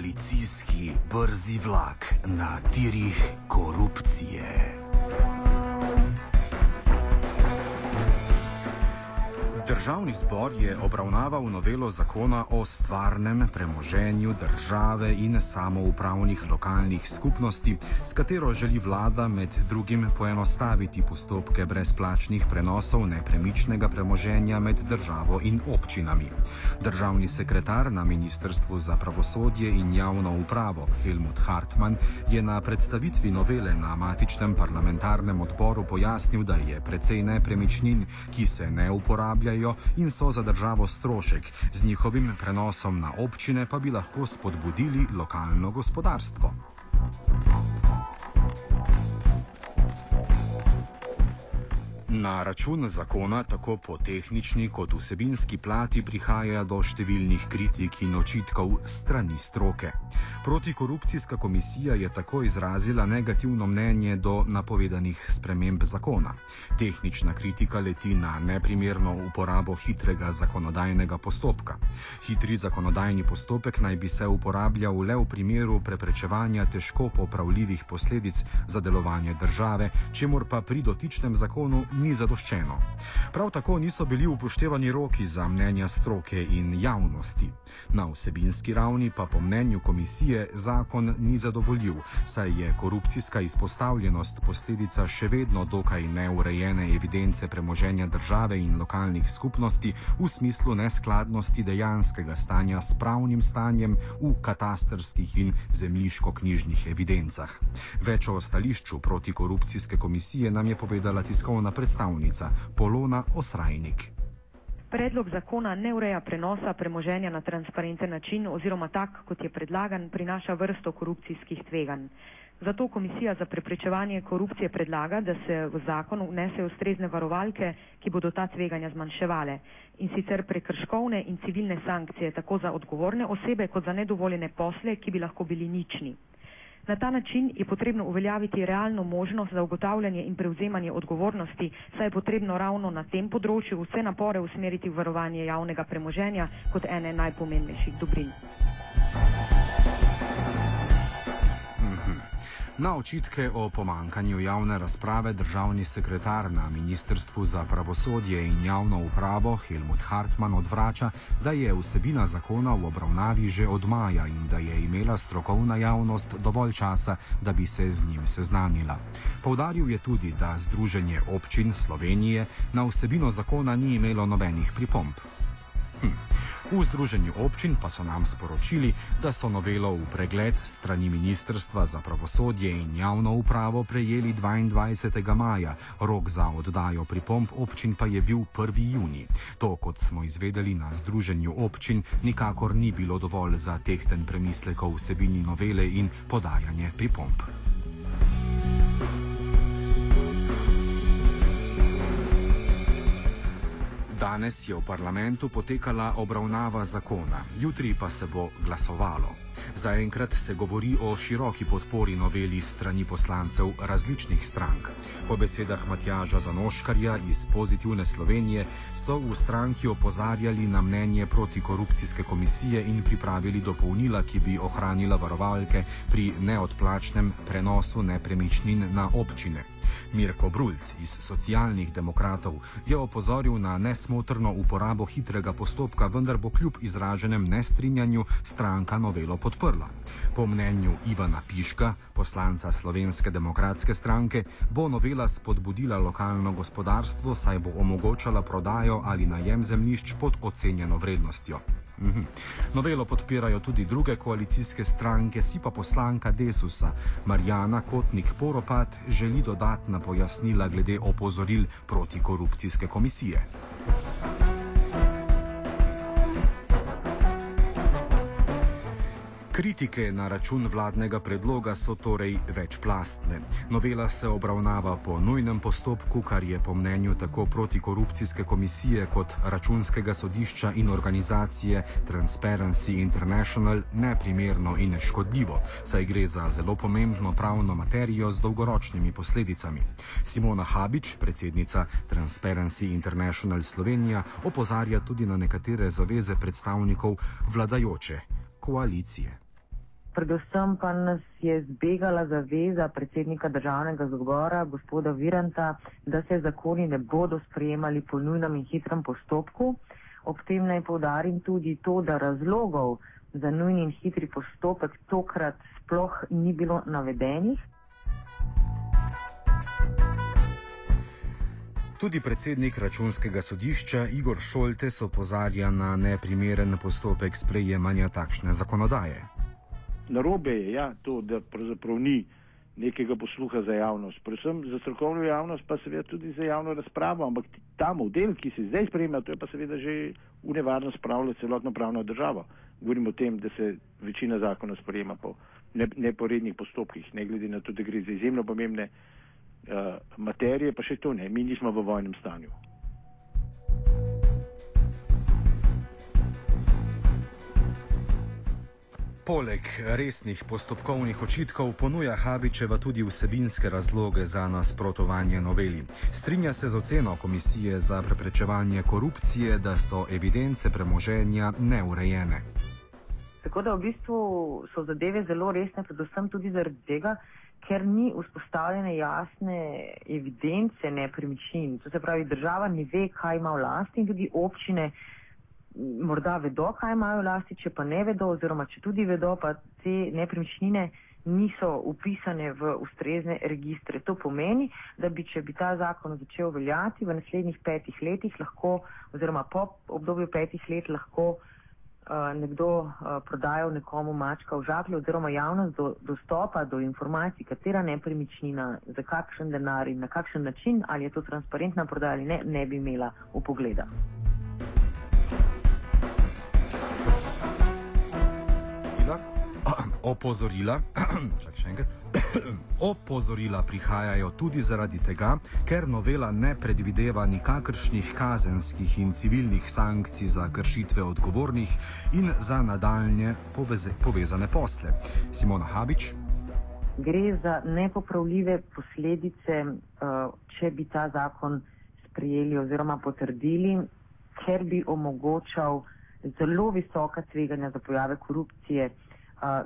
koalicijski brzi vlak na tirih korupcije. Državni zbor je obravnaval novelo zakona o stvarnem premoženju države in samoupravnih lokalnih skupnosti, s katero želi vlada med drugim poenostaviti postopke brezplačnih prenosov nepremičnega premoženja med državo in občinami. Državni sekretar na Ministrstvu za pravosodje in javno upravo Helmut Hartmann je na predstavitvi novele na matičnem parlamentarnem odboru pojasnil, da je precej nepremičnin, ki se ne uporabljajo, uporabljajo in so za državo strošek, z njihovim prenosom na občine pa bi lahko spodbudili lokalno gospodarstvo. Na račun zakona, tako po tehnični kot vsebinski plati, prihaja do številnih kritik in očitkov strani stroke. Protikorupcijska komisija je tako izrazila negativno mnenje do napovedanih sprememb zakona. Tehnična kritika leti na neprimerno uporabo hitrega zakonodajnega postopka. Hitri zakonodajni postopek naj bi se uporabljal le v primeru preprečevanja težko popravljivih posledic za delovanje države, čemur pa pri dotičnem zakonu ni zadoščeno. Prav tako niso bili upoštevani roki za mnenja stroke in javnosti. Na vsebinski ravni pa po mnenju komisije zakon ni zadovoljiv, saj je korupcijska izpostavljenost posledica še vedno dokaj neurejene evidence premoženja države in lokalnih skupnosti v smislu neskladnosti dejanskega stanja s pravnim stanjem v katastrskih in zemljiško-knjižnih evidencah. Več o stališču protikorupcijske komisije nam je povedala tiskovna predstavnica predstavnica Polona Osrajnik. Predlog zakona ne ureja prenosa premoženja na transparenten način oziroma tak, kot je predlagan, prinaša vrsto korupcijskih tveganj. Zato Komisija za preprečevanje korupcije predlaga, da se v zakon vnese ustrezne varovalke, ki bodo ta tveganja zmanjševale in sicer prekrškovne in civilne sankcije tako za odgovorne osebe kot za nedovoljene posle, ki bi lahko bili nični. Na ta način je potrebno uveljaviti realno možnost za ugotavljanje in prevzemanje odgovornosti, saj je potrebno ravno na tem področju vse napore usmeriti v varovanje javnega premoženja kot ene najpomembnejših dobrin. Na očitke o pomankanju javne razprave državni sekretar na Ministrstvu za pravosodje in javno upravo Helmut Hartmann odvrača, da je vsebina zakona v obravnavi že od maja in da je imela strokovna javnost dovolj časa, da bi se z njim seznanila. Povdaril je tudi, da Združenje občin Slovenije na vsebino zakona ni imelo nobenih pripomb. Hm. V Združenju občin pa so nam sporočili, da so novelo v pregled strani Ministrstva za pravosodje in javno upravo prejeli 22. maja, rok za oddajo pripomp občin pa je bil 1. juni. To, kot smo izvedeli na Združenju občin, nikakor ni bilo dovolj za tehten premislek o vsebini novele in podajanje pripomp. Danes je v parlamentu potekala obravnava zakona, jutri pa se bo glasovalo. Zaenkrat se govori o široki podpori noveli strani poslancev različnih strank. Po besedah Matjaža Zanoškarja iz Pozitivne Slovenije so v stranki opozarjali na mnenje protikorupcijske komisije in pripravili dopolnila, ki bi ohranila varovalke pri neodplačnem prenosu nepremičnin na občine. Mirko Brulc iz socialnih demokratov je opozoril na nesmotrno uporabo hitrega postopka, vendar bo kljub izraženem nestrinjanju stranka novelo podprla. Po mnenju Ivana Piška, poslanca Slovenske demokratske stranke, bo novela spodbudila lokalno gospodarstvo, saj bo omogočala prodajo ali najem zemljišč pod ocenjeno vrednostjo. Mhm. Novelo podpirajo tudi druge koalicijske stranke, si pa poslanka Desusa Marjana Kotnik Poropat želi dodatna pojasnila glede opozoril proti korupcijske komisije. Kritike na račun vladnega predloga so torej večplastne. Novela se obravnava po nujnem postopku, kar je po mnenju tako protikorupcijske komisije kot računskega sodišča in organizacije Transparency International neprimerno in škodljivo, saj gre za zelo pomembno pravno materijo z dolgoročnimi posledicami. Simona Habič, predsednica Transparency International Slovenija, opozarja tudi na nekatere zaveze predstavnikov vladajoče koalicije. Predvsem pa nas je zbegala zaveza predsednika državnega zbora, gospoda Viranta, da se zakoni ne bodo sprejemali po nujnem in hitrem postopku. Ob tem naj povdarim tudi to, da razlogov za nujni in hitri postopek tokrat sploh ni bilo navedenih. Tudi predsednik računskega sodišča Igor Šoltes opozarja na neprimeren postopek sprejemanja takšne zakonodaje narobe je ja, to, da pravzaprav ni nekega posluha za javnost, predvsem za strokovno javnost, pa seveda tudi za javno razpravo, ampak ta model, ki se zdaj sprejema, to je pa seveda že v nevarnost spravlja celotno pravno državo. Govorimo o tem, da se večina zakona sprejema po neporednih postopkih, ne glede na to, da gre za izjemno pomembne uh, materije, pa še to ne, mi nismo v vojnem stanju. Poleg resnih postopkovnih očitkov ponuja Habičeva tudi vsebinske razloge za nasprotovanje noveli. Strinja se z oceno Komisije za preprečevanje korupcije, da so evidence premoženja neurejene. Tako da v bistvu so zadeve zelo resne, predvsem tudi zaradi tega, ker ni vzpostavljene jasne evidence nepremičnin. To se pravi, država ne ve, kaj ima v lasti in tudi občine morda vedo, kaj imajo v lasti, če pa ne vedo, oziroma če tudi vedo, pa te nepremičnine niso upisane v ustrezne registre. To pomeni, da bi, če bi ta zakon začel veljati v naslednjih petih letih, lahko, oziroma po obdobju petih let, lahko uh, nekdo uh, prodajal nekomu mačka v žaklju, oziroma javnost do, dostopa do informacij, katera nepremičnina, za kakšen denar in na kakšen način, ali je to transparentna prodaja ali ne, ne bi imela v pogleda. Opozorila, opozorila prihajajo tudi zaradi tega, ker novela ne predvideva nikakršnih kazenskih in civilnih sankcij za kršitve odgovornih in za nadaljne poveze, povezane posle. Simona Habič. Gre za nepopravljive posledice, eh, če bi ta zakon sprijeli oziroma potrdili, ker bi omogočal zelo visoka tveganja za pojave korupcije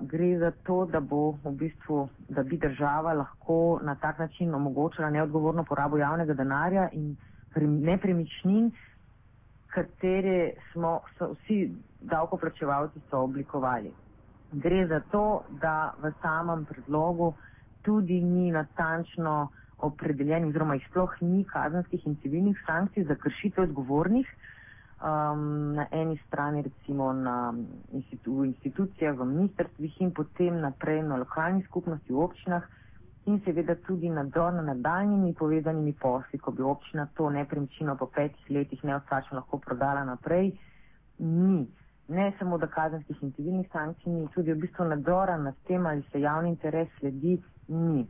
gre za to, da v bistvu, da bi država lahko na tak način omogočala neodgovorno porabo javnega denarja in nepremičnin, katere smo vsi davkoplačevalci so oblikovali. Gre za to, da v samem predlogu tudi ni natančno opredeljenih, oziroma jih sploh ni kazenskih in civilnih sankcij za kršitev odgovornih, um, na eni strani recimo na institu, v institucijah, v ministrstvih in potem naprej na lokalnih skupnosti, v občinah in seveda tudi nadzor nad nadaljnjimi povezanimi posli, ko bi občina to nepremičnino po petih letih neodsačno lahko prodala naprej, ni. Ne samo da kazenskih in civilnih sankcij ni, tudi v bistvu nadzora nad tem, ali se javni interes sledi, ni.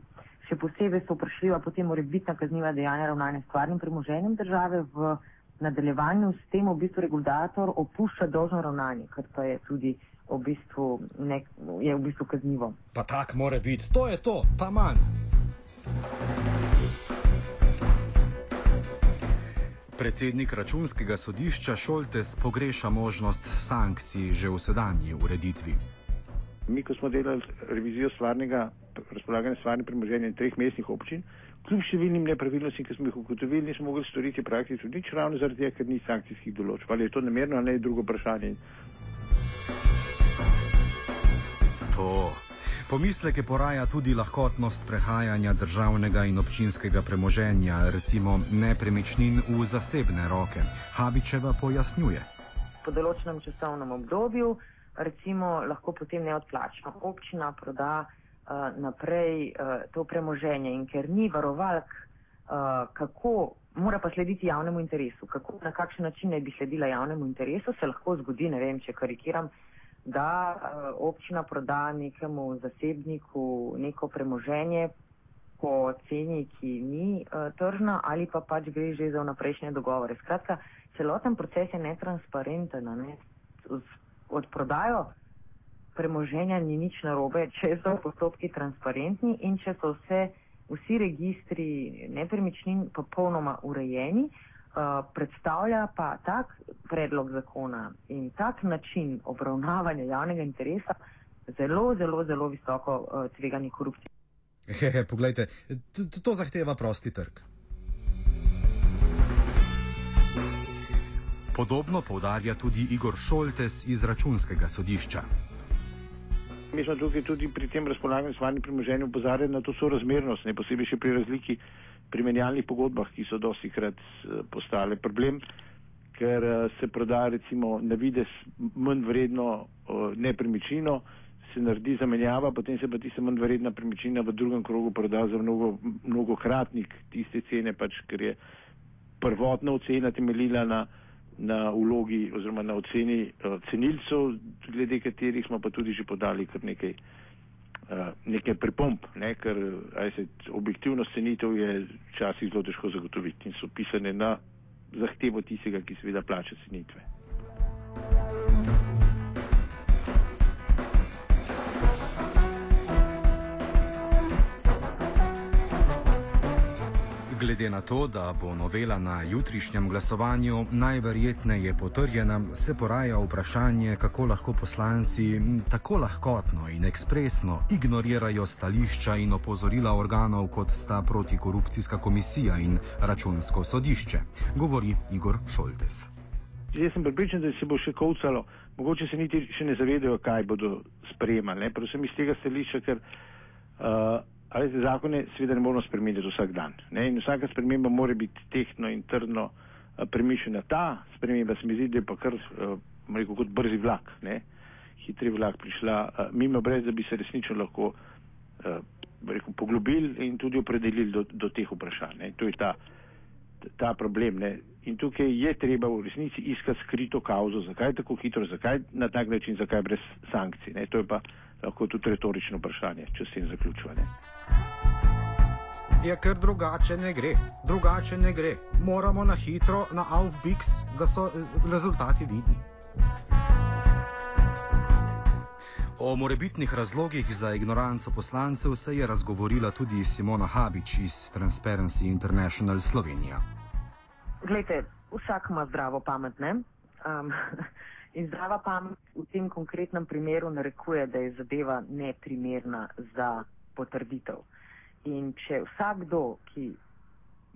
Še posebej so vprašljiva potem morebitna kazniva dejanja ravnanja s stvarnim premoženjem države v nadaljevanju s tem v bistvu regulator opušča dolžno ravnanje, kar pa je tudi v bistvu, nek, je v bistvu kaznivo. Pa tak mora biti, to je to, ta manj. Predsednik računskega sodišča Šoltes pogreša možnost sankcij že v sedanji ureditvi. Mi, ko smo delali revizijo stvarnega razpolaganja stvarnim premoženjem treh mestnih občin, kljub številnim nepravilnostim, ki smo jih ugotovili, nismo mogli storiti praktično nič, ravno zaradi tega, ker ni sankcijskih določb. Ali je to namerno ali ne, je drugo vprašanje. To. Pomisleke poraja tudi lahkotnost prehajanja državnega in občinskega premoženja, recimo nepremičnin v zasebne roke. Habičeva pojasnjuje. Po določenem časovnem obdobju, recimo, lahko potem neodplačno občina proda naprej uh, to premoženje in ker ni varovalk, uh, kako mora pa slediti javnemu interesu, kako na kakšen način naj bi sledila javnemu interesu, se lahko zgodi, ne vem, če karikiram, da uh, občina proda nekemu zasebniku neko premoženje po ceni, ki ni uh, tržna ali pa pač gre že za vnaprejšnje dogovore. Skratka, celoten proces je netransparenten, ne? od prodajo premoženja ni nič narobe, če so postopki transparentni in če so vse, vsi registri nepremičnin popolnoma urejeni, uh, predstavlja pa tak predlog zakona in tak način obravnavanja javnega interesa zelo, zelo, zelo visoko uh, tveganje korupcije. Hehe, poglejte, to zahteva prosti trg. Podobno povdarja tudi Igor Šoltes iz računskega sodišča. Mi smo tukaj tudi pri tem razpolaganju s stvarnim premoženjem upozarjali na to sorazmernost, ne posebej še pri razliki pri menjalnih pogodbah, ki so dosti krat eh, postale problem, ker eh, se proda recimo na vides manj vredno eh, nepremičnino, se naredi zamenjava, potem se pa tista manj vredna premičnina v drugem krogu proda za mnogo, mnogokratnik tiste cene, pač, ker je prvotna ocena temeljila na, na vlogi oziroma na oceni uh, cenilcev, glede katerih smo pa tudi že podali kar nekaj, uh, nekaj pripomp, ne, ker se, objektivno cenitev je včasih zelo težko zagotoviti in so pisane na zahtevo tistega, ki seveda plača cenitve. Glede na to, da bo novela na jutrišnjem glasovanju najverjetneje potrjena, se poraja vprašanje, kako lahko poslanci tako lahkotno in ekspresno ignorirajo stališča in opozorila organov, kot sta protikorupcijska komisija in računsko sodišče, govori Igor Šoltes. Jaz sem pripričan, da se bo še kovcalo, mogoče se niti še ne zavedajo, kaj bodo sprejemali. Predvsem iz tega stališča, ker uh, Ali te zakone seveda ne moramo spremeniti vsak dan. Ne? In vsaka sprememba mora biti tehtno in trdno uh, premišljena. Ta sprememba se mi zdi, da je pa kar, uh, rekel, kot brzi vlak, ne? hitri vlak prišla uh, mimo, brez da bi se resnično lahko rekel, poglobili in tudi opredelili do, do teh vprašanj. Ne? To je ta, ta problem. Ne? In tukaj je treba v resnici iskati skrito kauzo, zakaj tako hitro, zakaj na tak način, zakaj brez sankcij. Ne? To je pa lahko tudi retorično vprašanje, če se jim zaključuje. Ja, ker drugače ne gre, drugače ne gre. Moramo na hitro, na Aufbix, da so eh, rezultati vidni. O morebitnih razlogih za ignoranco poslancev se je razgovorila tudi Simona Habič iz Transparency International Slovenija. Glejte, vsak ima zdravo pamet, ne? Um, In zdrava pamet v tem konkretnem primeru narekuje, da je zadeva neprimerna za potrditev. In če vsakdo, ki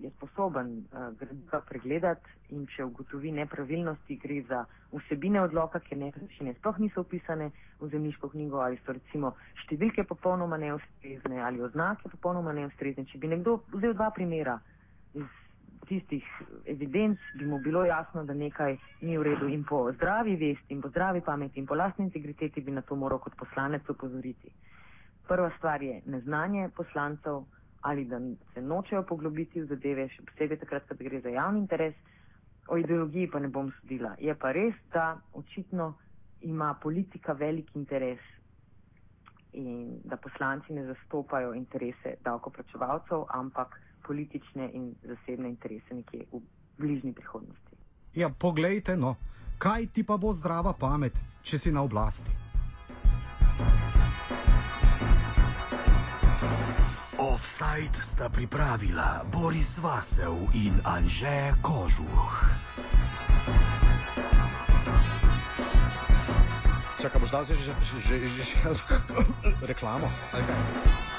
je sposoben uh, gradiva pregledati in če ugotovi nepravilnosti, gre za vsebine odloka, ker nepremičnine sploh niso upisane v zemljiško knjigo ali so recimo številke popolnoma neustrezne ali oznake popolnoma neustrezne. Če bi nekdo vzel dva primera iz tistih evidenc bi mu bilo jasno, da nekaj ni v redu in po zdravi vesti in po zdravi pameti in po lastni integriteti bi na to moral kot poslanec upozoriti. Prva stvar je neznanje poslancev ali da se nočejo poglobiti v zadeve, še posebej takrat, kad gre za javni interes, o ideologiji pa ne bom sodila. Je pa res, da očitno ima politika velik interes in da poslanci ne zastopajo interese davkoplačevalcev, ampak politične in zasebne interese nekje v bližnji prihodnosti. Ja, poglejte, no, kaj ti pa bo zdrava pamet, če si na oblasti? Offside sta pripravila Boris Vasev in Anže Kožuh. Čakaj, boš dal se že, že, že, že, že reklamo? Okay.